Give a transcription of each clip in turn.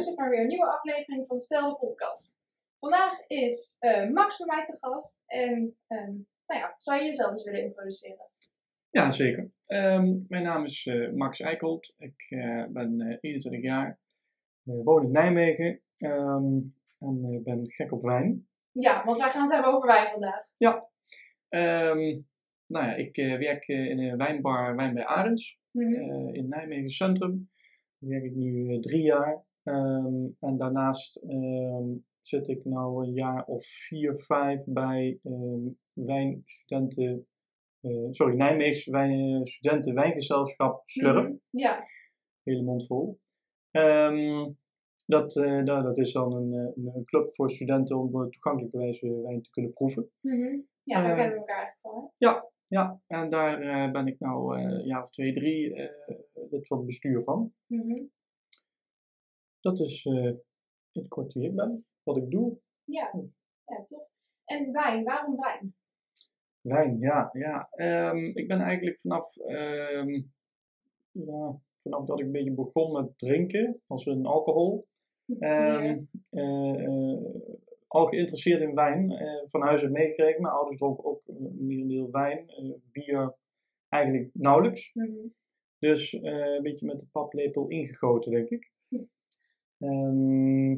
luistert naar weer een nieuwe aflevering van Stel de Podcast. Vandaag is eh, Max bij mij te gast. En ehm, nou ja, zou je jezelf eens willen introduceren? Ja, zeker. Ehm, mijn naam is eh, Max Eikholt. Ik eh, ben eh, 21 jaar, Ik woon in Nijmegen ehm, en ben gek op wijn. Ja, want wij gaan het hebben over wijn vandaag. Ehm, nou ja, ik werk in een wijnbar Wijn bij Arends Mhm. in Nijmegen Centrum. Daar werk ik nu drie jaar. Ehm, en daarnaast ehm, zit ik nou een jaar of vier, vijf bij ehm, wijnstudenten, eh, sorry, Nijmeegse wijn, studenten wijngezelschap Slurp. Mhm. Ja, hele mond vol. Dat, eh, nou, dat is dan een, eh, een, club voor studenten om op toegankelijke wijze wijn te kunnen proeven. Mhm. ja daar Eh, kennen we elkaar eigenlijk van. Hè? Ja, en daar eh, ben ik nou eh, een jaar of twee, drie eh, lid van het bestuur van. Mhm. Dat is eh, in het kort wie ik ben, wat ik doe. Ja. ja, toch? En wijn, waarom wijn? Wijn, ja, ja. Ehm, ik ben eigenlijk vanaf, ehm, ja, vanaf dat ik een beetje begon met drinken, als een alcohol, Ehm, eh, eh, al geïnteresseerd in wijn, eh, van huis uit meegekregen. Mijn ouders dronken ook uh, merendeel wijn, eh, bier eigenlijk nauwelijks. Mhm. Dus eh, een beetje met de paplepel ingegoten, denk ik. Ehm,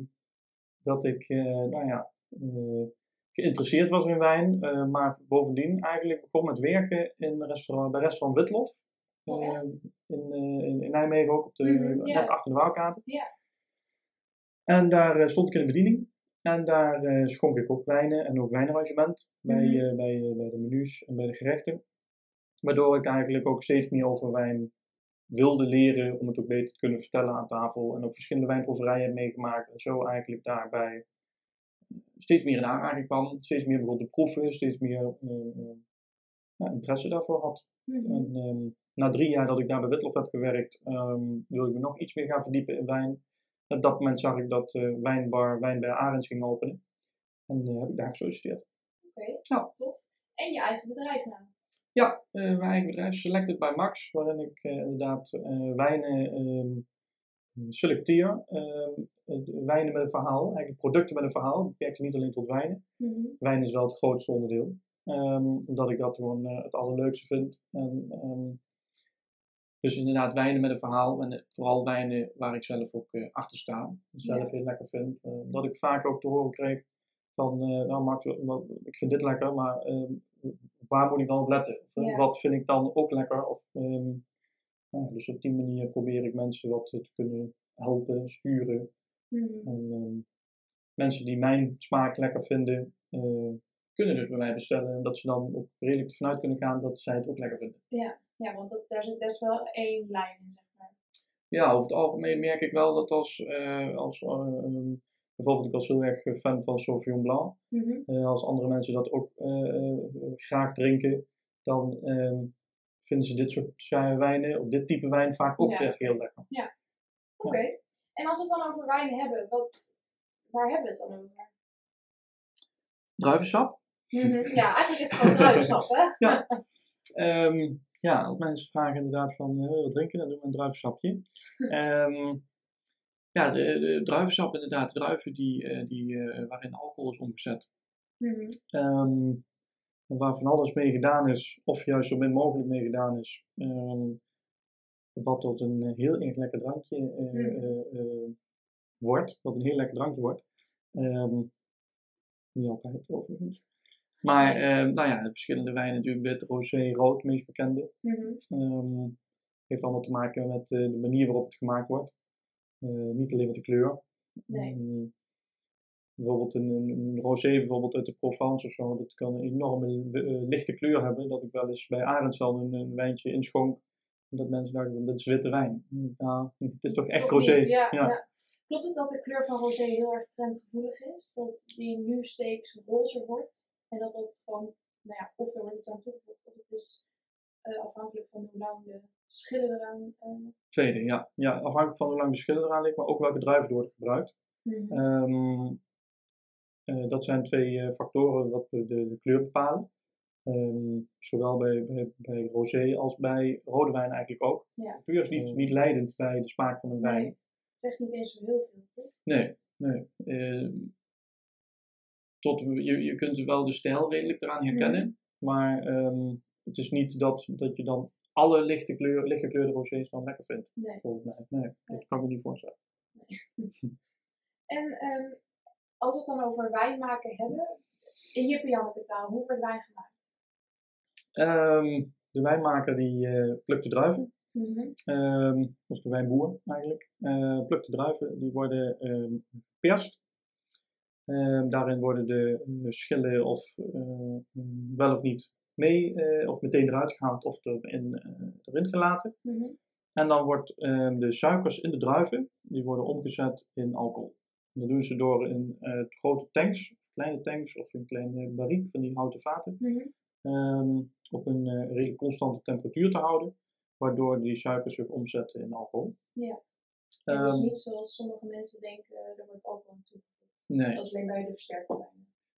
dat ik, eh, nou ja, eh, geïnteresseerd was in wijn, eh, maar bovendien eigenlijk begon met werken in restaurant, bij restaurant Witlof. Oh, Eh, echt? in, in, in Nijmegen ook, op de, Mhm, net achter de Waalkade. En daar stond ik in de bediening. En daar eh, schonk ik ook wijnen en ook wijnarrangement bij, Mhm. bij, bij de menus en bij de gerechten. Waardoor ik eigenlijk ook steeds meer over wijn wilde leren om het ook beter te kunnen vertellen aan tafel. En ook verschillende wijnproeverijen heb meegemaakt. En zo eigenlijk daarbij steeds meer in aanraking kwam. Steeds meer begon te proeven. Steeds meer eh, eh, ja, interesse daarvoor had. Mhm. En ehm, na drie jaar dat ik daar bij Witlof heb gewerkt, ehm wilde ik me nog iets meer gaan verdiepen in wijn. Op dat moment zag ik dat eh wijnbar Wijn bij Arends ging openen. En heb ik daar gesolliciteerd. Oké, Ja. tof. En je eigen bedrijf nou? Ja, eh, mijn eigen bedrijf Selected by Max, waarin ik eh, inderdaad eh, wijnen ehm, selecteer. Ehm, eh, wijnen met een verhaal, eigenlijk producten met een verhaal. Ik beperk het niet alleen tot wijnen. Mhm. Wijn is wel het grootste onderdeel. Ehm, omdat ik dat gewoon het allerleukste vind. En, dus inderdaad wijnen met een verhaal. En vooral wijnen waar ik zelf ook eh, achter sta. Zelf Ja. heel lekker vind. Dat ik vaak ook te horen kreeg van, nou Max, ik vind dit lekker, maar waar moet ik dan op letten? Eh, Ja. Wat vind ik dan ook lekker? Of, ehm, nou dus op die manier probeer ik mensen wat te kunnen helpen, sturen. Mhm. En ehm, mensen die mijn smaak lekker vinden, eh, kunnen dus bij mij bestellen. En dat ze dan ook redelijk ervan uit kunnen gaan dat zij het ook lekker vinden. Ja, ja, want dat, daar zit best wel één lijn in, zeg maar. Ja, over het algemeen merk ik wel dat als, eh, als eh, ehm, bijvoorbeeld ik was heel erg eh, fan van Sauvignon Blanc. Mhm. Eh, als andere mensen dat ook eh, graag drinken, dan ehm, vinden ze dit soort wijnen, of dit type wijn, vaak ook Ja. echt heel lekker. Oké. En als we het dan over wijn hebben, wat, waar hebben we het dan over? Druivensap. Mhm. Ja, eigenlijk is het gewoon druivensap, hè? Ja. Ehm, ja, als mensen vragen inderdaad van eh, wat drinken, dan doen we een druivensapje. Ehm, ja, de, de druivensap inderdaad, druiven die, eh, die, eh, waarin alcohol is omgezet. Mhm. Ehm, waar van alles mee gedaan is, of juist zo min mogelijk mee gedaan is. Ehm, wat tot een heel erg lekker drankje eh, Mhm. wordt. Wat een heel lekker drankje wordt. Ehm, niet altijd overigens. Maar nou ja, de verschillende wijnen natuurlijk, wit, rosé, rood, meest bekende. Ehm heeft allemaal te maken met de manier waarop het gemaakt wordt. Eh, niet alleen met de kleur. Nee. Ehm, bijvoorbeeld een, een, een rosé bijvoorbeeld uit de Provence of zo, dat kan een enorme eh, lichte kleur hebben. Dat ik wel eens bij Arends al een, een wijntje inschonk. Dat mensen dachten, dat is witte wijn. Ja, het is toch echt Toch rosé. niet, Ja, Ja. ja. Klopt het dat de kleur van rosé heel erg trendgevoelig is? Dat die nu steeds rozer wordt? En dat dat gewoon, nou ja, of er wordt iets aan toegevoegd, of het is eh, afhankelijk van hoe lang de schillen eraan... eh, Tweede, ja. ja. Afhankelijk van hoe lang de schillen eraan ligt, maar ook welke druiven worden gebruikt. mhm. Ehm, eh, dat zijn twee eh, factoren wat de, de, de kleur bepalen. Ehm, zowel bij, bij, bij rosé als bij rode wijn eigenlijk ook. Ja. De kleur is niet, niet leidend bij de smaak van een wijn. Nee. zegt niet eens zo heel veel, toch? Nee, nee. Ehm, tot, je, je kunt wel de stijl redelijk eraan herkennen, maar ehm, het is niet dat, dat je dan alle lichte kleur, lichtgekleurde rosés dan lekker vindt, Nee. volgens mij. Nee, dat kan ik me niet voorstellen. En ehm, als we het dan over wijn maken hebben, in Janneke taal, hoe wordt wijn gemaakt? Ehm, de wijnmaker die eh, plukt de druiven. Ehm, of de wijnboer eigenlijk, eh plukt de druiven, die worden geperst. Daarin worden de schillen of eh, wel of niet mee, eh, of meteen eruit gehaald of erin, eh, erin gelaten. Mhm. En dan wordt ehm, de suikers in de druiven, die worden omgezet in alcohol. En dat doen ze door in eh, grote tanks, kleine tanks of in kleine barriek van die houten vaten, Mhm. ehm, op een redelijk constante temperatuur te houden, waardoor die suikers zich omzetten in alcohol. Ja. En dus Ehm, niet zoals sommige mensen denken, er wordt alcohol toegevoegd. nee, Dat is alleen bij de versterkte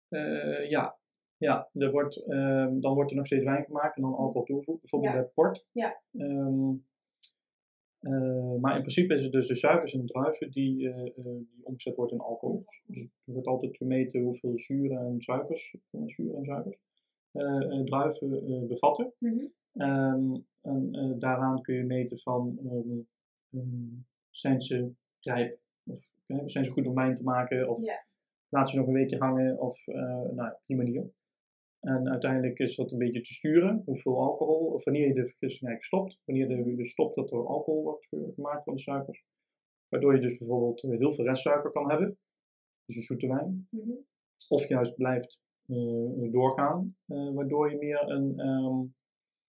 wijn. Ja. Ja, er wordt, ehm, dan wordt er nog steeds wijn gemaakt en dan alcohol toegevoegd, bijvoorbeeld bij port. Ja. Ehm, eh, maar in principe is het dus de suikers in de druiven die, eh, eh, die omgezet wordt in alcohol. Dus er wordt altijd gemeten hoeveel zuren en suikers, hoeveel zuren en suikers, druiven bevatten. Mhm. Ehm, en daaraan kun je meten van, zijn ze rijp? Of zijn ze goed om wijn te maken? Of laat ze nog een weekje hangen? Of nou, op die manier. En uiteindelijk is dat een beetje te sturen, hoeveel alcohol, of wanneer je de vergissing eigenlijk stopt. Wanneer je dus stopt dat er alcohol wordt ge- gemaakt van de suikers. Waardoor je dus bijvoorbeeld heel veel restsuiker kan hebben. Dus een zoete wijn. Mhm. Of juist blijft eh, doorgaan, eh, waardoor je meer een, ehm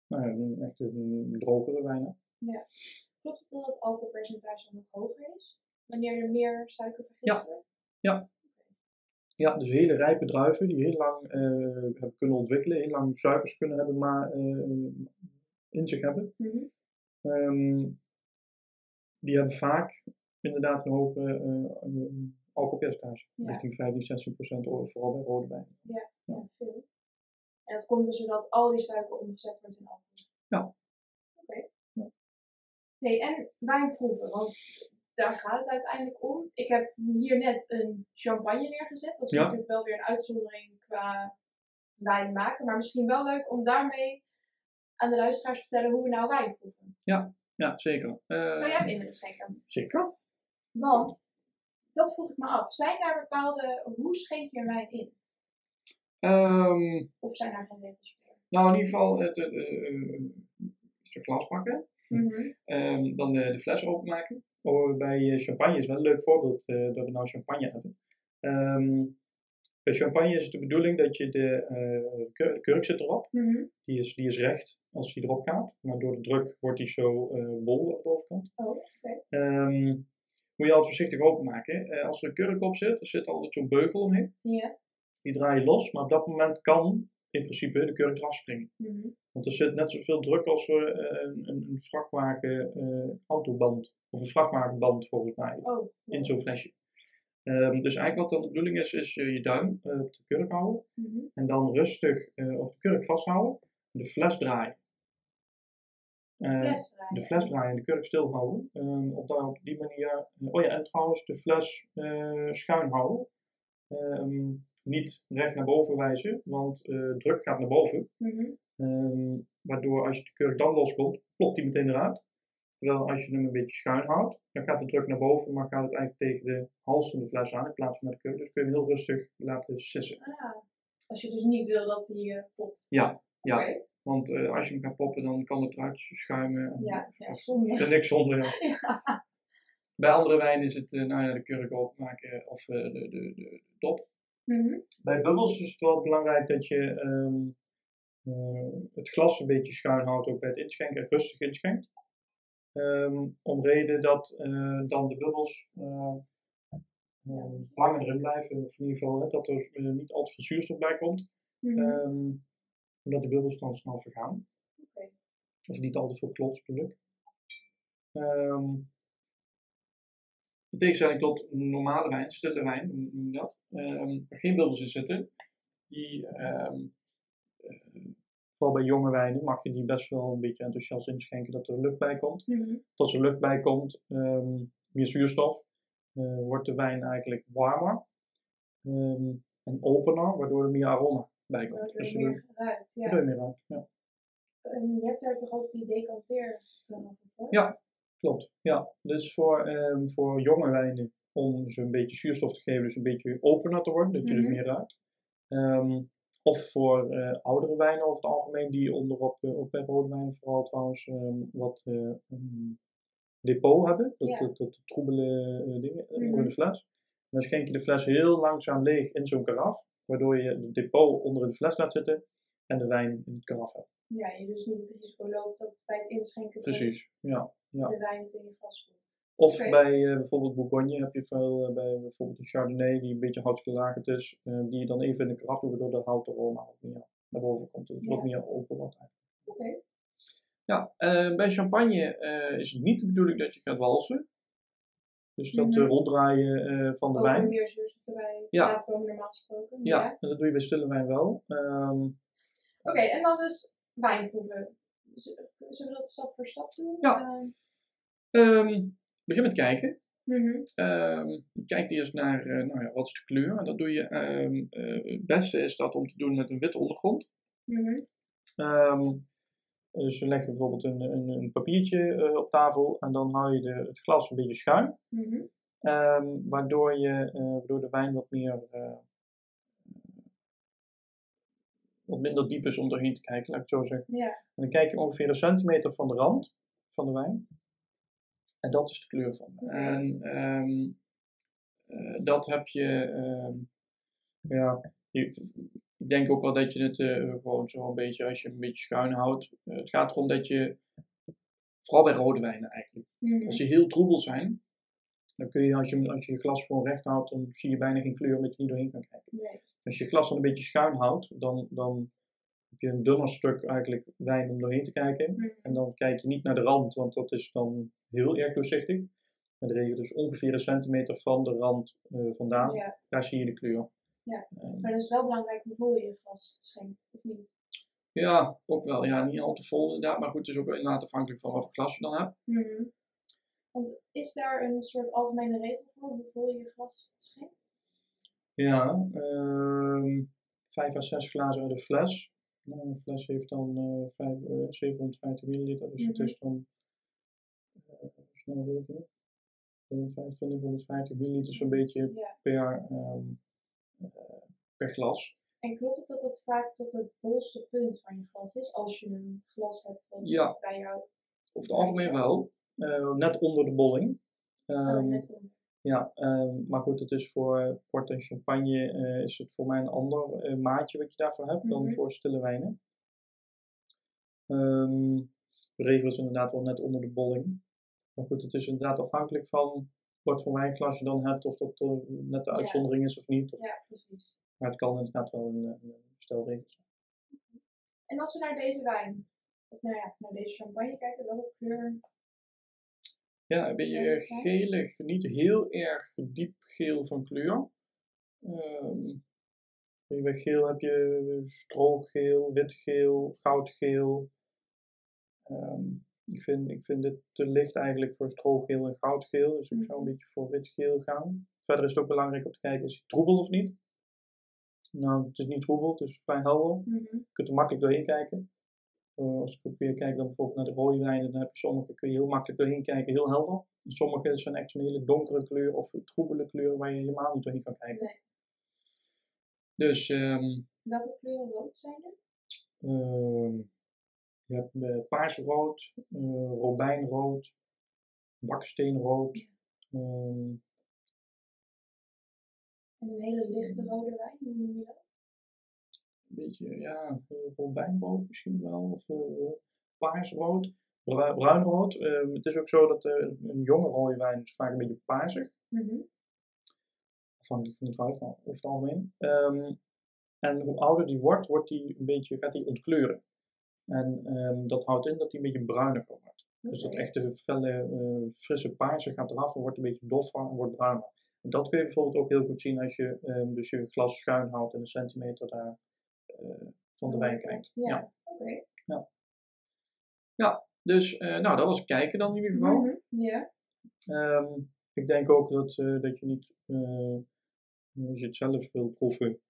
nou, ja, een echt een drogere wijn hebt. Klopt het dat het alcoholpercentage nog hoger is? Wanneer er meer suiker vergist Ja. wordt? Ja, dus hele rijpe druiven die heel lang eh, hebben kunnen ontwikkelen, heel lang suikers kunnen hebben, maar eh, in zich hebben. Mhm. Ehm, die hebben vaak inderdaad een hoger eh, eh, alcoholpercentage, Ja. richting 15, 16 procent, vooral bij rode wijn. Ja, veel. En dat komt dus doordat al die suiker omgezet wordt in alcohol. Ja. Oké. Ja. Nee, en wijnproeven, want daar gaat het uiteindelijk om. Ik heb hier net een champagne neergezet. Dat is Ja. natuurlijk wel weer een uitzondering qua wijn maken. Maar misschien wel leuk om daarmee aan de luisteraars te vertellen hoe we nou wijn proeven. Ja, zeker. Eh, Zou jij hem in willen schenken? Zeker. Want, dat vroeg ik me af. Zijn daar bepaalde, hoe schenk je wijn in? Ehm, Of zijn daar geen regels voor? nou, in ieder geval het, eh, eh, stuk glas pakken. Mhm. Ehm, dan de, de fles openmaken. Bij eh, champagne is wel een leuk voorbeeld eh, dat we nou champagne hebben. Ehm, bij champagne is het de bedoeling dat je de eh, kurk zit erop. Mhm. Die is, die is recht als die erop gaat. Maar door de druk wordt die zo bol aan de bovenkant. Oh. Ehm, moet je altijd voorzichtig openmaken. Als er een kurk op zit, er zit altijd zo'n beugel omheen. Die draai je los. Maar op dat moment kan in principe de kurk eraf springen. Mhm. Want er zit net zoveel druk als eh, een, een, een vrachtwagen eh, autoband. Of een vrachtwagenband volgens mij. Oh, In zo'n flesje. Ehm, dus eigenlijk wat dan de bedoeling is, is eh, je duim eh, op de kurk houden. Mhm. En dan rustig eh, op de kurk vasthouden. De fles draaien. Fles draaien. de fles draaien en de kurk stilhouden. Ehm op, daar, op die manier. oh ja, en trouwens de fles schuin houden. Ehm, niet recht naar boven wijzen, want druk gaat naar boven. Mhm. Waardoor als je de kurk dan loskomt, plopt die meteen eruit. Terwijl als je hem een beetje schuin houdt, dan gaat de druk naar boven, maar gaat het eigenlijk tegen de hals van de fles aan in plaats van naar de kurk. Dus kun je hem heel rustig laten sissen. Ah, als je dus niet wil dat die eh popt. Ja, ja. Want eh, als je hem gaat poppen, dan kan het eruit schuimen. En, Ja, ja, of- zonde. Er niks zonder. Ja. Ja. Bij andere wijn is het, eh, nou ja, de kurk openmaken of de, de, de, top. Mhm. Bij bubbels is het wel belangrijk dat je ehm, eh, het glas een beetje schuin houdt, ook bij het inschenken, en rustig inschenkt. Ehm, om reden dat eh, dan de bubbels eh, eh, langer erin blijven, of in ieder geval hè, dat er eh, niet al te veel zuurstof bij komt, Mhm. ehm, omdat de bubbels dan snel vergaan. Of niet al te veel klots bedoel. Ehm, in tegenstelling tot normale wijn, stille wijn, hoe noem je dat, ehm, waar geen bubbels in zitten, die, ehm, vooral bij jonge wijnen, mag je die best wel een beetje enthousiast inschenken dat er lucht bij komt. Mhm. Als er lucht bij komt, ehm, meer zuurstof, eh, wordt de wijn eigenlijk warmer ehm, en opener, waardoor er meer aroma bij komt. Waardoor Dus er meer ruikt. Ja. meer. Ja. En je hebt daar toch ook die decanteer van? Ja. Klopt, ja. Dus voor, ehm, voor jonge wijnen, om ze een beetje zuurstof te geven, dus een beetje opener te worden, dat je Mhm. dus meer ruikt. Of voor eh, oudere wijnen over het algemeen, die onderop, eh, ook bij rode wijnen vooral trouwens, ehm, wat eh, een depot hebben. Dat, Ja. dat, dat troebele eh, dingen eh, Mhm. onder de fles. En dan schenk je de fles heel langzaam leeg in zo'n karaf, waardoor je het depot onder in de fles laat zitten en de wijn in het karaf hebt. Ja, je dus niet het risico loopt dat bij het inschenken Precies, ja. ja. de wijn in je glas. Of bij eh, bijvoorbeeld Bourgogne heb je veel, eh, bij bijvoorbeeld een Chardonnay die een beetje houtgelagerd is, eh, die je dan even in de kracht doet, waardoor de houtaroma wat meer naar boven komt. Het wat Ja. meer open wordt eigenlijk. Oké. Ja, bij champagne is het niet de bedoeling dat je gaat walsen. Dus dat eh, ronddraaien van de Ook wijn. meer zuurstof erbij Ja. komen normaal gesproken. Ja, en dat doe je bij stille wijn wel. Ehm, Oké, en dan dus wijnproeven. Zullen we dat stap voor stap doen? Ja. Ehm, begin met kijken. Ehm, je kijkt eerst naar, eh, nou ja, wat is de kleur. En dat doe je, eh, het beste is dat om te doen met een witte ondergrond. Mhm. Ehm, dus we leggen bijvoorbeeld een, een, een papiertje eh, op tafel en dan hou je de, het glas een beetje schuin. Mhm. Ehm, waardoor, je, waardoor de wijn wat meer wat minder diep is om doorheen te kijken, laat ik het zo zeggen. Ja. En dan kijk je ongeveer een centimeter van de rand van de wijn. En dat is de kleur van. En ehm, eh, dat heb je, ehm, ja, ik denk ook wel dat je het eh, gewoon zo een beetje, als je een beetje schuin houdt. eh, het gaat erom dat je, vooral bij rode wijnen eigenlijk, Mhm. als die heel troebel zijn, dan kun je als, je als je je glas gewoon recht houdt, dan zie je bijna geen kleur omdat je niet doorheen kan kijken. Nee. Als je je glas dan een beetje schuin houdt, dan, dan heb je een dunner stuk eigenlijk wijn om doorheen te kijken. Mhm. En dan kijk je niet naar de rand, want dat is dan heel erg doorzichtig. En dan regel dus ongeveer een centimeter van de rand eh, vandaan. Ja. Daar zie je de kleur. Ja. Ehm, Maar het is wel belangrijk hoeveel je je glas schenkt, of niet? ja, ook wel. Ja, niet al te vol inderdaad. Maar goed, het is ook inderdaad afhankelijk van wat voor glas je dan hebt. Mhm. Want is daar een soort algemene regel voor hoeveel je je glas schenkt? Ja, ehm 5 à 6 glazen uit de fles. Nou, een fles heeft dan eh, vijf- eh, 750 milliliter, dus het Mhm. is dan eh, snel rekenen. 125, 150 milliliter zo'n beetje Ja. per, ehm, eh, per glas. En klopt het dat dat vaak tot het bolste punt van je glas is, als je een glas hebt wat Ja. bij jou Over het algemeen wel, eh, net onder de bolling. oh, Ehm, net onder. Ja, ehm, maar goed, het is voor eh, port en champagne eh, is het voor mij een ander eh, maatje wat je daarvoor hebt dan Mhm. voor stille wijnen. Ehm, de regel is inderdaad wel net onder de bolling. Maar goed, het is inderdaad afhankelijk van wat voor wijnglas je dan hebt, of dat net de Ja. uitzondering is of niet. Of- Ja, precies. Maar het kan inderdaad wel een, een stelregel zijn. En als we naar deze wijn, of nou ja, naar deze champagne kijken, welke kleur? Ja, een beetje zijn? gelig, niet heel erg diep geel van kleur. Ehm, bij geel heb je stroogeel, witgeel, goudgeel. Ehm, ik, vind, ik vind dit te licht eigenlijk voor stroogeel en goudgeel, dus ik zou een Mhm. beetje voor witgeel gaan. Verder is het ook belangrijk om te kijken, is het troebel of niet? Nou, het is niet troebel, het is vrij helder. Mhm. Je kunt er makkelijk doorheen kijken. Eh, als ik ook weer kijk dan bijvoorbeeld naar de rode wijnen, dan heb je sommige kun je heel makkelijk doorheen kijken, heel helder. En sommige zijn echt zo'n hele donkere kleur of troebele kleur waar je helemaal niet doorheen kan kijken. Nee. Dus ehm, Welke kleuren rood zijn er? ehm, je hebt eh, paarsrood, eh robijnrood, baksteenrood. ehm, En een hele lichte rode wijn, hoe noem je dat? Een beetje, ja, eh, robijnrood misschien wel, of eh, paarsrood, bru- bruinrood. Ehm, het is ook zo dat eh, een jonge rode wijn is vaak een beetje paarsig. Mhm. afhankelijk van de druif, maar over het algemeen. Ehm, en hoe ouder die wordt, wordt die een beetje, gaat die ontkleuren. En ehm, dat houdt in dat die een beetje bruiniger wordt. Dus dat echte felle, frisse paarse gaat eraf en wordt een beetje doffer en wordt bruiner. En dat kun je bijvoorbeeld ook heel goed zien als je dus je glas schuin houdt en een centimeter daar van de wijn kijkt. Ja, Ja. oké. Dus, eh, nou, dat was kijken dan in ieder geval. Mhm. Ja. Ehm, ik denk ook dat, eh, dat je niet, eh, als je het zelf wil proeven, een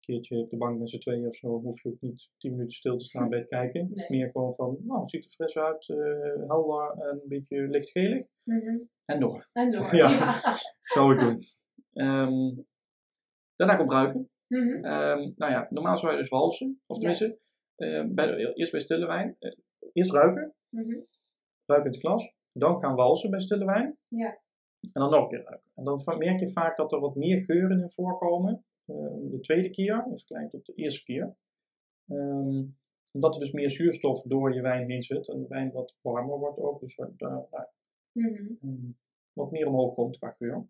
keertje op de bank met z'n tweeën of zo, hoef je ook niet tien minuten stil te staan bij het kijken. Het is Nee. meer gewoon van, nou, het ziet er fris uit, eh, helder en een beetje lichtgelig. Mhm. En door. En door. Ja. Ja. Zou ik doen. Ehm, daarna komt ruiken. Mhm. Ehm, nou ja, normaal zou je dus walsen. Of Ja. tenminste, eh, bij de- eerst bij stille wijn. eh, eerst ruiken, Mhm. ruiken in het glas. Dan gaan walsen bij stille wijn. Ja. En dan nog een keer ruiken. En dan merk je vaak dat er wat meer geuren in voorkomen. ehm, de tweede keer, in vergelijking tot de eerste keer. Ehm, omdat er dus meer zuurstof door je wijn heen zit. En de wijn wat warmer wordt ook. Dus wat, eh, Mhm. wat meer omhoog komt qua geur.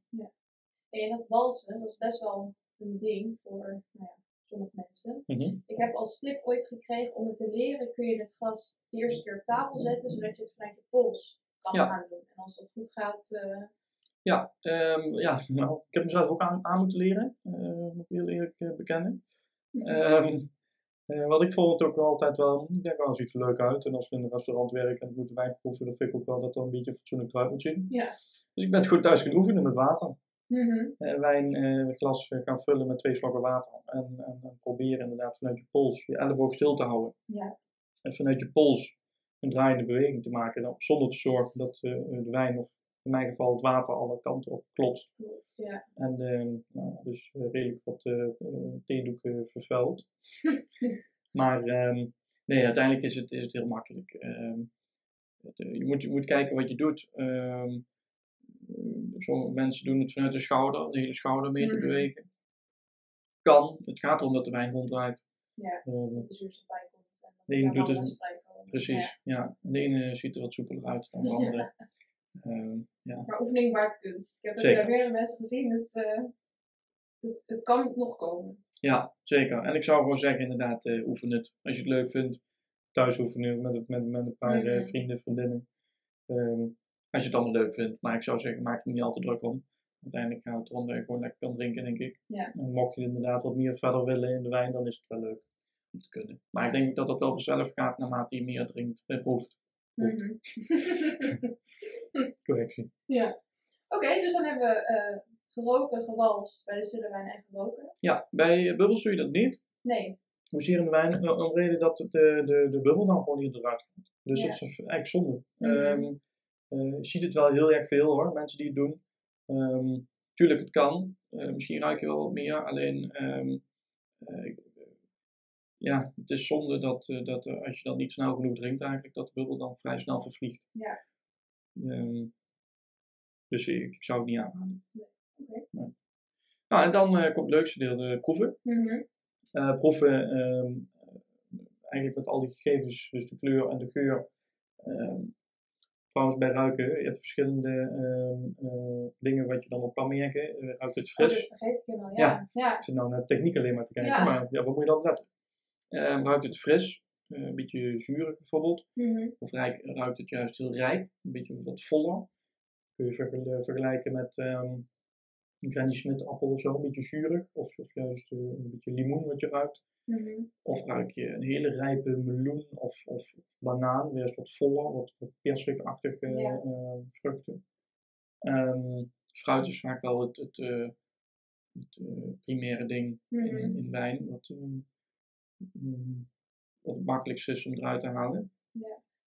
En dat walsen, dat is best wel een ding voor nou ja, sommige mensen. Mhm. Ik heb als tip ooit gekregen om het te leren, kun je het glas de eerste keer op tafel zetten, zodat je het vanuit je pols kan Ja. gaan doen. En als dat goed gaat, eh, Ja, ehm, ja nou, ik heb mezelf ook aan, aan moeten leren, eh, moet ik heel eerlijk eh, bekennen. Eh, wat ik vond het ook altijd wel, ik denk wel, ziet er leuk uit. En als we in een restaurant werken en ik moet de wijn proeven, dan vind ik ook wel dat er een beetje fatsoenlijk eruit moet zien. ja. Dus ik ben het goed thuis gaan oefenen met water. Mhm. Eh, wijn, eh, glas eh, gaan vullen met twee slokken water. En, en, en proberen inderdaad vanuit je pols je elleboog stil te houden. Ja. En vanuit je pols een draaiende beweging te maken. Dan, zonder te zorgen dat de wijn, of in mijn geval het water, alle kanten op klotst. Ja. En ehm, nou, dus redelijk wat theedoeken vervuild. maar ehm, nee, uiteindelijk is het, is het heel makkelijk. Ehm, het, eh, je, moet, je moet kijken wat je doet. Sommige mensen doen het vanuit de schouder, de hele schouder mee te Mhm. bewegen. Kan, het gaat erom dat de wijn ronddraait. Ja. Ehm, Dat de zuurstof bij komt. De ene doet het- precies, ja. De ene ziet er wat soepeler uit dan de andere. Ehm, ja. Maar oefening waard kunst. Ik heb het bij meerdere mensen gezien. Het, eh, het, het kan nog komen. Ja, zeker. En ik zou gewoon zeggen, inderdaad, eh, oefen het. Als je het leuk vindt, thuis oefenen met, met, met een paar eh, Mhm. vrienden, vriendinnen. Ehm, als je het allemaal leuk vindt. Maar ik zou zeggen, maak er niet al te druk om. Uiteindelijk gaat het erom dat je gewoon lekker kan drinken, denk ik. Ja. En mocht je inderdaad wat meer verder willen in de wijn, dan is het wel leuk om te kunnen. Maar ik denk dat dat wel vanzelf gaat naarmate je meer drinkt, eh, proeft. Mhm. Correctie. ja. Oké, dus dan hebben we eh, geroken, gewalst bij de stille wijn en geroken. Ja, bij eh, bubbels doe je dat niet. Nee. Hoezeer in de wijn, eh, om reden dat de, de, de bubbel dan gewoon hier eruit komt. Dus Ja. dat is eigenlijk zonde. Mhm. Ehm, eh, je ziet het wel heel erg veel hoor, mensen die het doen. Ehm, tuurlijk, het kan. Eh, misschien ruik je wel wat meer, alleen ehm, eh, ja, het is zonde dat, eh, dat eh, als je dat niet snel genoeg drinkt eigenlijk, dat de bubbel dan vrij snel vervliegt. Ja. Ehm, dus ik, ik zou het niet aanraden. Nee. Nou, en dan eh, komt het leukste deel, de proeven. Mhm. Eh, proeven eigenlijk met al die gegevens, dus de kleur en de geur. Trouwens, bij ruiken, je hebt verschillende ehm, eh, dingen wat je dan op kan merken. Eh, ruikt het Oh, fris? dat vergeet ik helemaal. Ja. Ja. Ja. Ik zit nou naar techniek alleen maar te kijken, Ja. maar ja, wat moet je dan letten? Ehm, ruikt het fris? Eh, een beetje zuurig bijvoorbeeld? Mhm. Of rijk- ruikt het juist heel rijp? Een beetje wat voller? Kun je vergel- vergelijken met ehm, een Granny Smith appel of zo, een beetje zuurig? Of, of juist eh, een beetje limoen wat je ruikt? Mhm. Of ruik je een hele rijpe meloen of, of banaan, weer eens wat voller, wat, wat persikachtige Ja. eh, vruchten. Ehm, fruit is vaak wel het, het, eh, het eh, primaire ding Mhm. in, in wijn, wat, mm, wat het makkelijkste is om eruit te halen.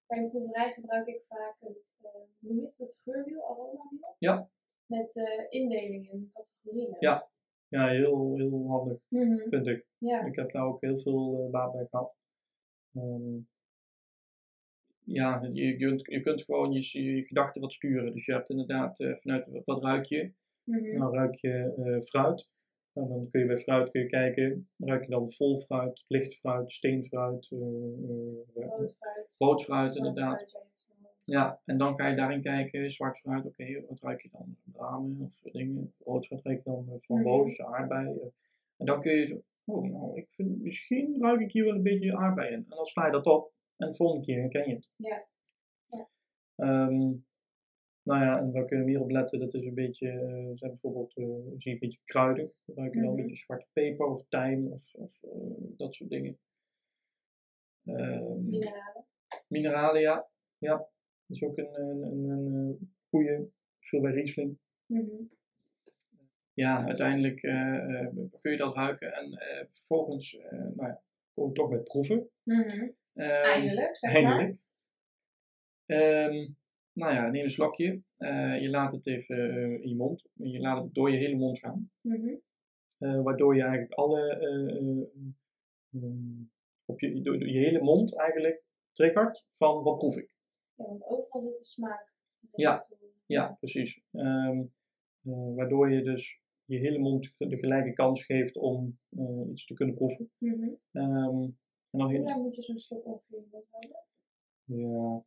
Bij een proeverij gebruik ik vaak het, je het, geurwiel, aromawiel. Ja. Met eh indeling in categorieën. Ja. Ja, heel, heel handig, Mhm. vind ik. Ja. Ik heb daar ook heel veel eh, baat bij gehad. Ehm, ja, je, je, kunt, je kunt gewoon je, je gedachten wat sturen. Dus je hebt inderdaad eh, vanuit wat, ruik je. Mhm. Nou ruik je eh, fruit. En dan kun je bij fruit kun je kijken, ruik je dan vol fruit, licht fruit, steenfruit, eh, eh, Rood fruit. rood fruit zwart inderdaad. fruit, ja, ja. En dan ga je daarin kijken, zwart fruit, oké, wat ruik je dan? Bramen of dingen. Rood fruit ruik je dan eh, framboos, aardbei. eh. En dan kun je, oh nou, ik vind, misschien ruik ik hier wel een beetje aardbei in. En dan sla je dat op en de volgende keer herken je het. Ja. Ja. Ehm, nou ja, en waar kun je meer op letten, dat is een beetje, eh, zijn bijvoorbeeld, eh, zie je een beetje kruidig. Dan ruik je dan Mhm. een beetje zwarte peper of tijm of, of eh, dat soort dingen. Ehm, Mineralen. Mineralen, ja. ja. Dat is ook een, een, een, een goede, veel bij Riesling. Mhm. Ja, uiteindelijk eh, eh, kun je dat ruiken en eh, vervolgens eh nou ja, kom je toch met proeven. Ehm, Eindelijk, zeg maar. Eindelijk. Ehm, nou ja, neem een slokje. Eh, je laat het even eh, in je mond. Je laat het door je hele mond gaan. Mhm. Eh, waardoor je eigenlijk alle, eh, eh, ehm, op je, door, door je hele mond eigenlijk triggert van wat proef ik. Ja, want overal zit de smaak. Ja. Ja, precies. Ehm, eh, waardoor je dus je hele mond de gelijke kans geeft om eh, iets te kunnen proeven. Mhm. Ehm, en Hoe lang moet je zo'n slok ongeveer mond houden? ja,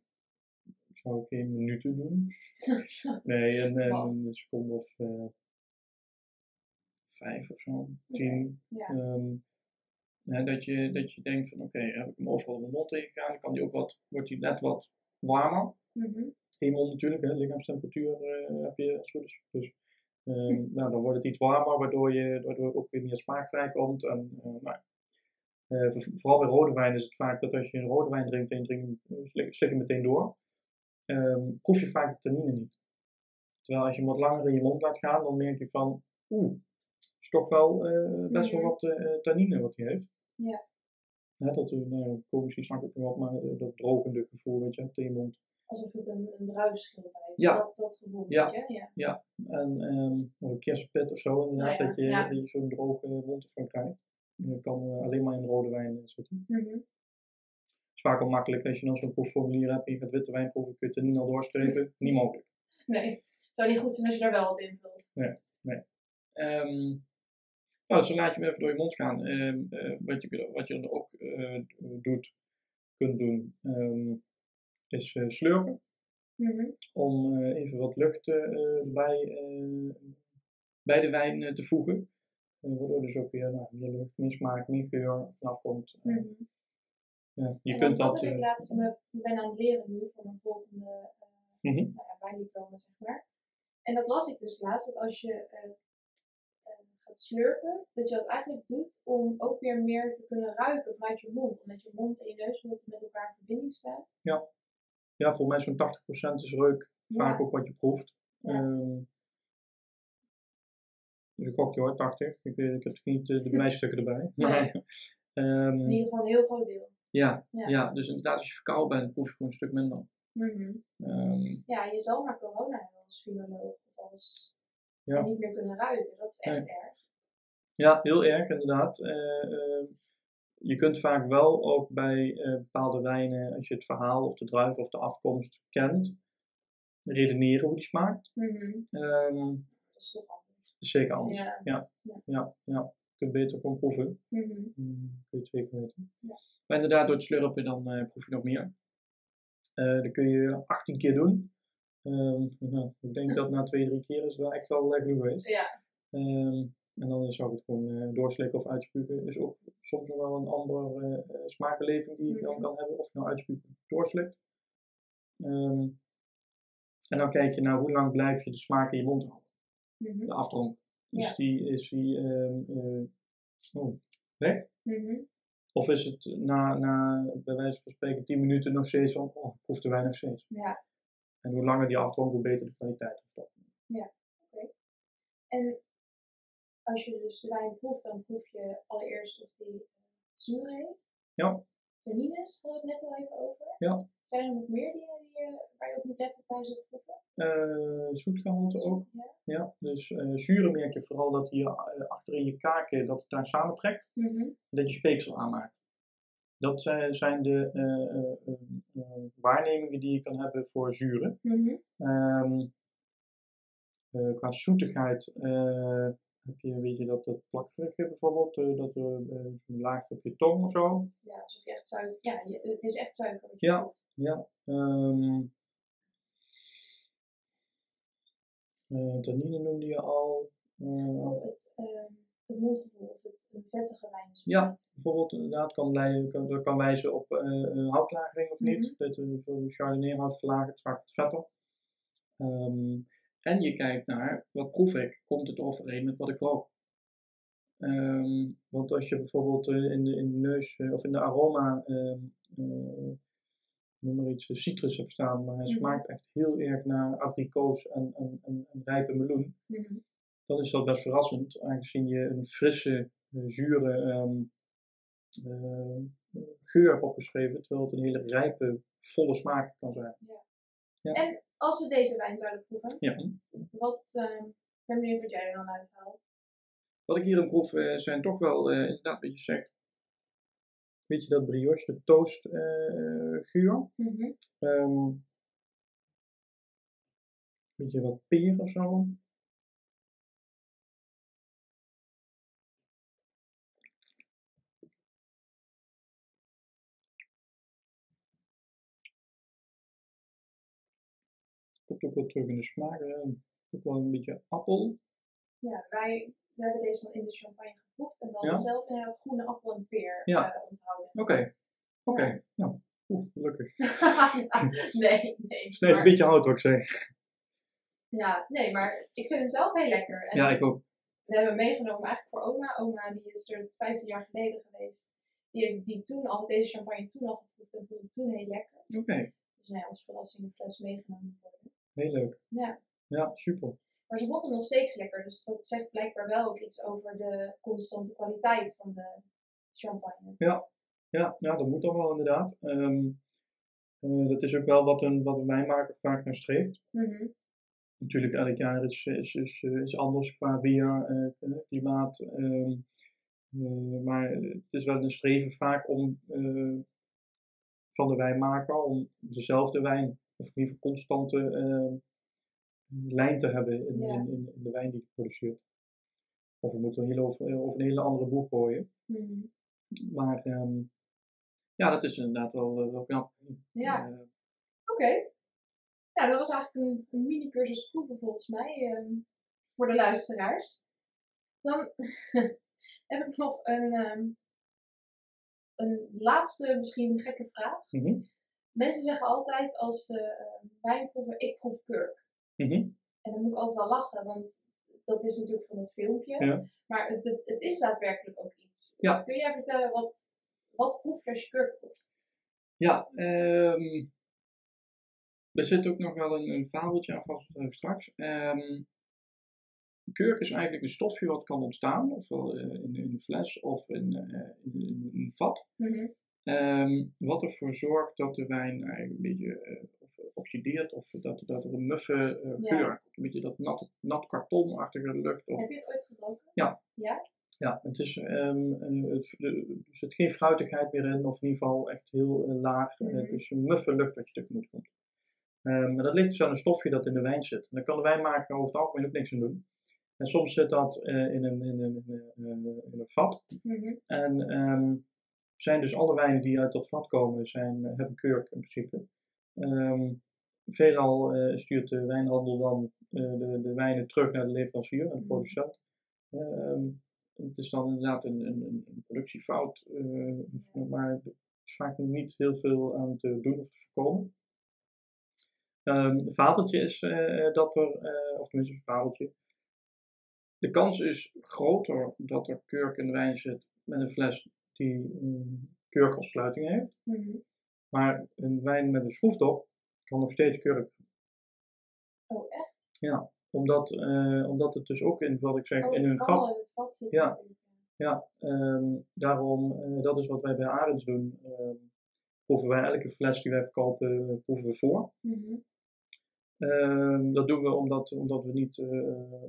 ik zou geen minuten doen. Nee, een, een, Wow. een seconde of eh, vijf of zo, tien. Ja. Ehm, hè, dat, je, dat je denkt van oké, heb ik hem overal in mijn mond ingegaan, dan kan die ook wat, wordt die net wat warmer. In je mond natuurlijk, hè, lichaamstemperatuur eh, heb je als goed is. Dus ehm, Hm. nou, dan wordt het iets warmer, waardoor, je, waardoor ook weer meer smaak vrijkomt. En, eh, nou, eh, voor- vooral bij rode wijn is het vaak dat als je een rode wijn drinkt en je drinkt hem, slik, slik hem meteen door, ehm, proef je vaak de tannine niet. Terwijl als je hem wat langer in je mond laat gaan, dan merk je van, oeh, is toch wel best wel wat tannine wat hij heeft. Ja. Hè, dat, nou, ja, kom misschien straks ook nog op, maar eh, dat drogende gevoel, weet je, hebt in je mond. Alsof ik een, een druivenschil bij Ja. Dat, dat gevoel, Ja. weet je? Ja. En ehm of een kersenpit of zo, inderdaad, Nou ja, dat je, ja. dat je zo'n droge mond ervan krijgt. Dat kan eh, alleen maar in rode wijn eh, zitten. Mhm. Het is vaak al makkelijk als je dan zo'n proefformulier hebt en je gaat witte wijn proeven, kun je het er niet al doorstrepen. Niet mogelijk. Nee, het zou niet goed zijn als je daar wel wat in vult. Ehm, nou, dus dan laat je hem even door je mond gaan. Ehm, eh, wat, je, wat je dan ook eh, doet, kunt doen, ehm, is eh, slurpen. Mhm. Om even wat lucht bij, bij de wijn te voegen. Waardoor dus ook weer nou, meer lucht, meer smaak, meer geur vanaf komt. Mhm. ja, je en kunt dat, ik laatst, ben aan het leren nu voor mijn volgende eh Mhm. nou ja, zeg maar. En dat las ik dus laatst, dat als je slurpen, dat je dat eigenlijk doet om ook weer meer te kunnen ruiken vanuit je mond. Omdat je mond en je neusholte met elkaar in verbinding staan. ja, voor mij zo'n 80% is reuk vaak Ja. ook wat je proeft. Ja. Ehm, dus ik gokje hoor, 80. Ik, ik heb niet eh, de bewijsstukken erbij. Maar, ehm, In ieder geval een heel groot deel. ja, Ja. ja. dus inderdaad als je verkouden bent, proef je gewoon een stuk minder. Ehm, Ja, je zal maar corona hebben als filoloog of als Ja. en niet meer kunnen ruiken. Dat is echt erg. Ja, heel erg inderdaad. Eh, eh, je kunt vaak wel ook bij eh, bepaalde wijnen, als je het verhaal of de druif of de afkomst kent, redeneren hoe die smaakt. Mhm. Ehm, Dat is toch anders. is zeker anders. Ja. Ja, ja, ja. Je kunt beter gewoon proeven. Mhm. Hmm, kun je zeker weten. Ja. Maar inderdaad, door het slurpen dan eh, proef je nog meer. Eh dat kun je 18 keer doen. Ehm, nou, ik denk dat na twee, drie keer is het wel echt wel lekker geweest. Ja. Ehm, en dan zou ik het gewoon eh, doorslikken of uitspugen. Is ook soms nog wel een andere eh, smaakbeleving die je dan Mhm. kan hebben. Of je nou uitspugen of doorslikt. Ehm, en dan kijk je naar hoe lang blijf je de smaak in je mond houden. Mhm. De afdronk. Is Ja. die, is die ehm, eh, oh, weg? Mhm. Of is het na, na bij wijze van spreken 10 minuten nog steeds van, oh, ik proef wijn nog steeds. Ja. En hoe langer die afdronk, hoe beter de kwaliteit wordt. En als je dus de wijn proeft, dan proef je allereerst of die eh, zuur heeft. Ja. Tannines hadden we het net al even over. Ja. Zijn er nog meer dingen die je, waar je op moet letten tijdens het proeven? Eh zoetgehalte ook. Ja. Ja, dus eh zuren merk je vooral dat hier eh, achter in je kaken dat het daar samentrekt. En dat je speeksel aanmaakt. Dat zijn, de waarnemingen die je kan hebben voor zuren. Mhm. Ehm, eh, qua zoetigheid heb je, weet je, dat, dat plakkerige bijvoorbeeld, eh, dat er eh, een laagje op je tong of zo. Ja, alsof je echt suiker. Ja, je- het is echt suiker Ja. Ja. ehm eh, tannine noemde je al. Eh, Oh, het, ehm het mondgevoel of het een vettige wijn is. Ja. bijvoorbeeld inderdaad kan, lei- kan, dat kan wijzen op eh, eh, houtlagering of niet. Mhm. Dat veel Chardonnay hout gelagerd, vaak het vetter. Ehm, en je kijkt naar wat proef ik, komt het overeen met wat ik rook. Ehm, want als je bijvoorbeeld eh, in, de, in de neus eh, of in de aroma ehm, eh, noem maar iets, citrus heb staan, maar hij Mhm. smaakt echt heel erg naar abrikoos en, en, en, en rijpe meloen, Mhm. dan is dat best verrassend, aangezien je een frisse, zure ehm, eh, geur hebt opgeschreven, terwijl het een hele rijpe, volle smaak kan zijn. En als we deze wijn zouden proeven, Ja. wat, ik ben benieuwd wat jij er dan uithaalt. Wat ik hierin proef eh, zijn toch wel, eh, inderdaad wat je zegt, weet je dat brioche, de toast eh, geur. Mhm. Ehm beetje wat peer of zo. Komt ook wel terug in de smaak. ook wel een beetje appel. Ja, wij we hebben deze dan in de champagne geproefd en dan Ja? zelf inderdaad groene appel en peer Ja. eh, onthouden. Oké, oké. Nou, oeh, gelukkig. Ja, nee, nee. Het net een maar- beetje hout wat ik zeg. Ja, nee, maar ik vind hem zelf heel lekker. En Ja, ik ook. We hebben meegenomen eigenlijk voor oma. Oma die is er 15 jaar geleden geweest. Die heeft die toen al, deze champagne toen al geproefd en vond het toen heel lekker. Oké, Dus nee, als verrassing een fles meegenomen worden. Heel leuk. Ja. Ja, super. Maar ze vond hem nog steeds lekker. Dus dat zegt blijkbaar wel ook iets over de constante kwaliteit van de champagne. Ja, ja dat moet dan wel inderdaad. Ehm, eh, dat is ook wel wat een, wat een wijnmaker vaak naar streeft. Mhm. Natuurlijk, elk jaar is, is, is, eh, is anders qua weer, eh, klimaat. ehm, eh, maar het is wel een streven vaak om van de wijnmaker om dezelfde wijn, of in ieder geval constante eh, lijn te hebben in, Ja. in, in, in de wijn die hij produceert. Of we moeten een hele, over, over een hele andere boek gooien. Mhm. Maar ehm, ja, dat is inderdaad wel, eh, wel knap. Ja. Eh, Oké. Nou, dat was eigenlijk een, een mini-cursus proeven volgens mij. ehm, voor de luisteraars. Dan heb ik nog een, een laatste, misschien gekke vraag. mhm, Mensen zeggen altijd als ze ehm, wijn proeven, ik proef kurk. mhm. En dan moet ik altijd wel lachen, want dat is natuurlijk van het filmpje. Ja. Maar het, het, is daadwerkelijk ook iets. Ja. Kun jij vertellen wat, wat proef je als je kurk proeft? Ja, ehm er zit ook nog wel een, een fabeltje aan vast eh, straks. Ehm kurk is eigenlijk een stofje wat kan ontstaan, ofwel eh, in, in een fles of in, eh, in, in een vat. Mhm. Ehm, wat ervoor zorgt dat de wijn eigenlijk een beetje of, eh, oxideert of dat, dat er een muffe Ja. geur. Een beetje dat nat, nat kartonachtige lucht. Of, Heb je het ooit gebroken? Ja. Ja? Ja, het is, ehm, eh, het, er zit geen fruitigheid meer in, of in ieder geval echt heel laag. Mhm. Het is een muffe lucht dat je tegemoet komt. Ehm, maar dat ligt dus aan een stofje dat in de wijn zit. En daar kan de wijnmaker over het algemeen ook niks aan doen. En soms zit dat in, een, in, een, in, een, in een vat. Mhm. En zijn dus alle wijnen die uit dat vat komen, zijn, eh, hebben kurk in principe. Ehm, veelal eh, stuurt de wijnhandel dan eh, de, de wijnen terug naar de leverancier, naar de Mhm. producent. Ehm, het is dan inderdaad een, een, een- productiefout, maar er is vaak niet heel veel aan te doen of te voorkomen. Ehm het fabeltje is dat er, of tenminste een fabeltje, de kans is groter dat er kurk in de wijn zit met een fles die een kurk als sluiting heeft. Mhm. Maar een wijn met een schroefdop kan nog steeds kurk. Oh, echt? Ja, omdat, eh, omdat het dus ook in, wat ik zeg, Oh, in een vat. het vat zitten Ja. Ja, ehm, daarom, eh, dat is wat wij bij Arends doen. ehm, proeven wij elke fles die wij verkopen, proeven we voor. Mhm. Ehm, dat doen we omdat, omdat we niet. eh,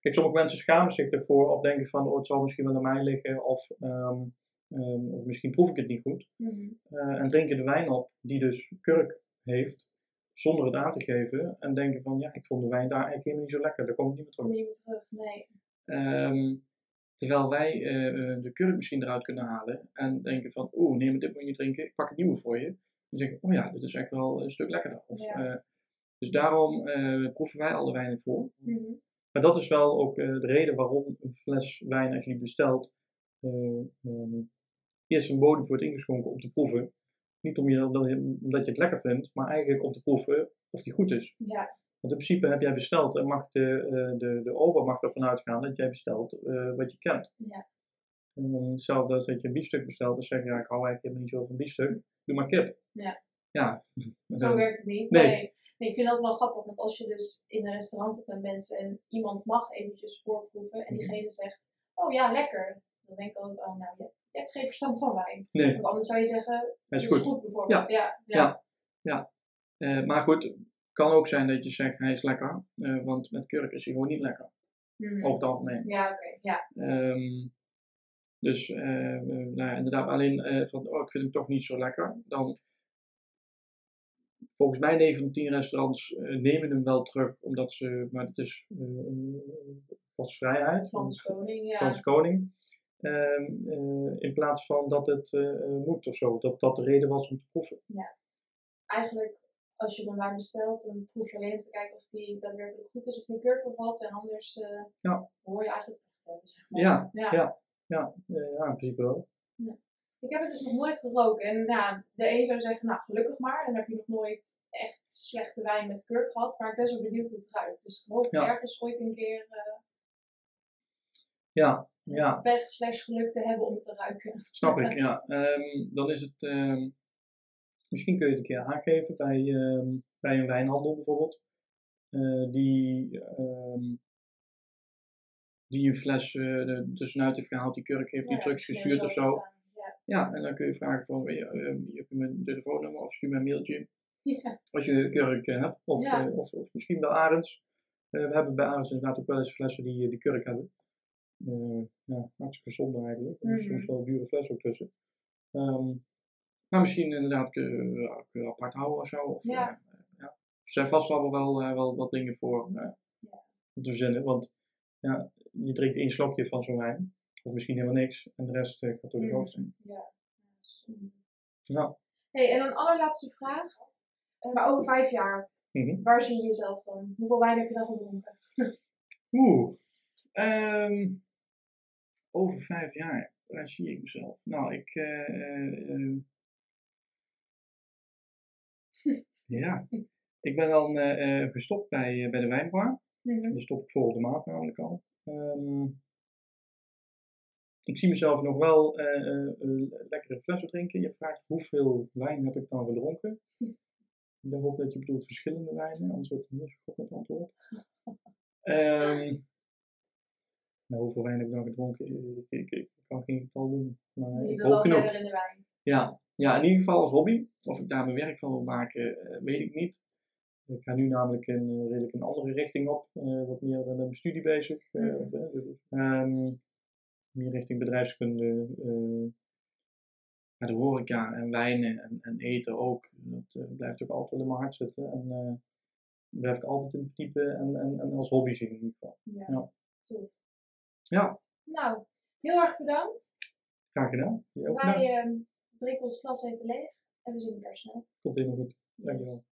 kijk, sommige mensen schamen zich ervoor of denken van, oh, het zal misschien wel aan mij liggen, of, ehm, of misschien proef ik het niet goed. Mhm. Eh, en drinken de wijn op, die dus kurk heeft, zonder het aan te geven. En denken van, ja, ik vond de wijn daar eigenlijk helemaal niet zo lekker, daar kom ik niet meer terug. Je weer terug? Nee. Ehm, terwijl wij eh, eh, de kurk misschien eruit kunnen halen en denken van, oeh, nee, maar dit moet je niet drinken, ik pak het nieuwe voor je. Dan zeg ik, oh ja, dit is eigenlijk wel een stuk lekkerder. Of, Ja. dus daarom proeven wij alle wijnen voor. Mhm. Maar dat is wel ook de reden waarom een fles wijn, als je die bestelt, eh, ehm, eerst een bodem wordt ingeschonken om te proeven. Niet om je, omdat, je, het lekker vindt, maar eigenlijk om te proeven of die goed is. Ja. Want in principe heb jij besteld en mag de, eh, de, de ober mag ervan uitgaan dat jij bestelt eh, wat je kent. Ja. En hetzelfde als dat je een biefstuk bestelt, dan zeg je ja, ik hou eigenlijk helemaal niet zo van biefstuk, doe maar kip. Ja. ja. Zo werkt het niet. Nee. Nee. nee. ik vind dat wel grappig, want als je dus in een restaurant zit met mensen en iemand mag eventjes voorproeven en Mhm. diegene zegt, oh ja, lekker. Dan denk ik altijd, oh nou, je, je hebt geen verstand van wijn. Nee, Want anders zou je zeggen, dat het is is goed. bijvoorbeeld. Ja. Ja. Ja. Eh, maar goed, het kan ook zijn dat je zegt hij is lekker, eh, want met kurk is hij gewoon niet lekker. Mhm. Over het algemeen. Ja, oké. Ja. Ehm, dus eh, nou ja, inderdaad, alleen van oh, ik vind hem toch niet zo lekker. Dan volgens mij 9 van de 10 restaurants nemen hem wel terug, omdat ze, maar het is eh gastvrijheid. Frans Koning, ja. Frans Koning. Ehm, eh, in plaats van dat het eh, eh, moet of zo. Dat dat de reden was om te proeven. Eigenlijk, als je een wijn bestelt, dan proef je alleen om te kijken of die daadwerkelijk goed is, of die kurk bevat. En anders Ja. hoor je eigenlijk echt hebben, zeg maar. Ja, ja. ja. Ja, ja, in principe wel. Ik heb het dus nog nooit geroken. En ja, de een zou zeggen, nou gelukkig maar, dan heb je nog nooit echt slechte wijn met kurk gehad. Maar ik ben zo benieuwd hoe het ruikt. Dus ik hoop Ja. ergens ooit een keer Ja, ja. pech slash geluk te hebben om te ruiken. Snap ik, ja. Ehm, dan is het, ehm, misschien kun je het een keer aangeven bij, ehm, bij een wijnhandel bijvoorbeeld. Eh, die, die een fles er tussenuit heeft gehaald, die kurk heeft niet Ja, teruggestuurd of zo. Ja. Ja, en dan kun je vragen van, heb je mijn telefoonnummer of stuur mij een mailtje. Ja. Als je kurk eh, hebt. Of, of, of misschien bij Arends. We hebben bij Arends inderdaad ook wel eens flessen die, die kurk hebben. Eh, ja, hartstikke zonde eigenlijk. Er is Mhm. soms wel dure flessen ook tussen. Ehm, maar misschien inderdaad ook apart houden of zo. Of, Ja. eh, ja. Er zijn vast wel, wel, wel wat dingen voor Ja. om te verzinnen. Want ja, je drinkt één slokje van zo'n wijn. Of misschien helemaal niks. En de rest gaat door de Mhm. hoofd heen. Ja. Zonde. Ja. Hey, en een allerlaatste vraag. Maar over vijf jaar, Mhm. waar zie je jezelf dan? Hoeveel wijn heb je dan gedronken? Oeh. Ehm, over vijf jaar, waar zie ik mezelf? Nou, ik. eh, eh, eh, ja. Ik ben dan gestopt bij, bij de wijnbar. Mhm. Daar stop ik volgende maand namelijk al. Ehm, ik zie mezelf nog wel lekkere flessen drinken. Je vraagt hoeveel wijn heb ik dan gedronken? Ik hoop dat je bedoelt verschillende wijnen, anders wordt het niet zo goed met antwoord. Ehm, nou, hoeveel wijn heb ik dan gedronken? Ik, ik, ik kan geen getal doen, maar Je ik wil hoop wel genoeg. verder in de wijn. Ja. ja, in ieder geval als hobby. Of ik daar mijn werk van wil maken, eh, weet ik niet. Ik ga nu namelijk een, eh, redelijk een andere richting op, eh, wat meer met mijn studie bezig. dus, ehm, meer richting bedrijfskunde, naar de horeca en wijnen en, en eten ook. Dat blijft ook altijd in mijn hart zitten. En blijf ik altijd in verdiepen en, en, en als hobby zien in ieder geval. Ja. Ja. Tof. Ja, Nou, heel erg bedankt. graag gedaan. Wij ehm drinken ons glas even leeg en we zien elkaar snel. Komt helemaal goed. Dankjewel.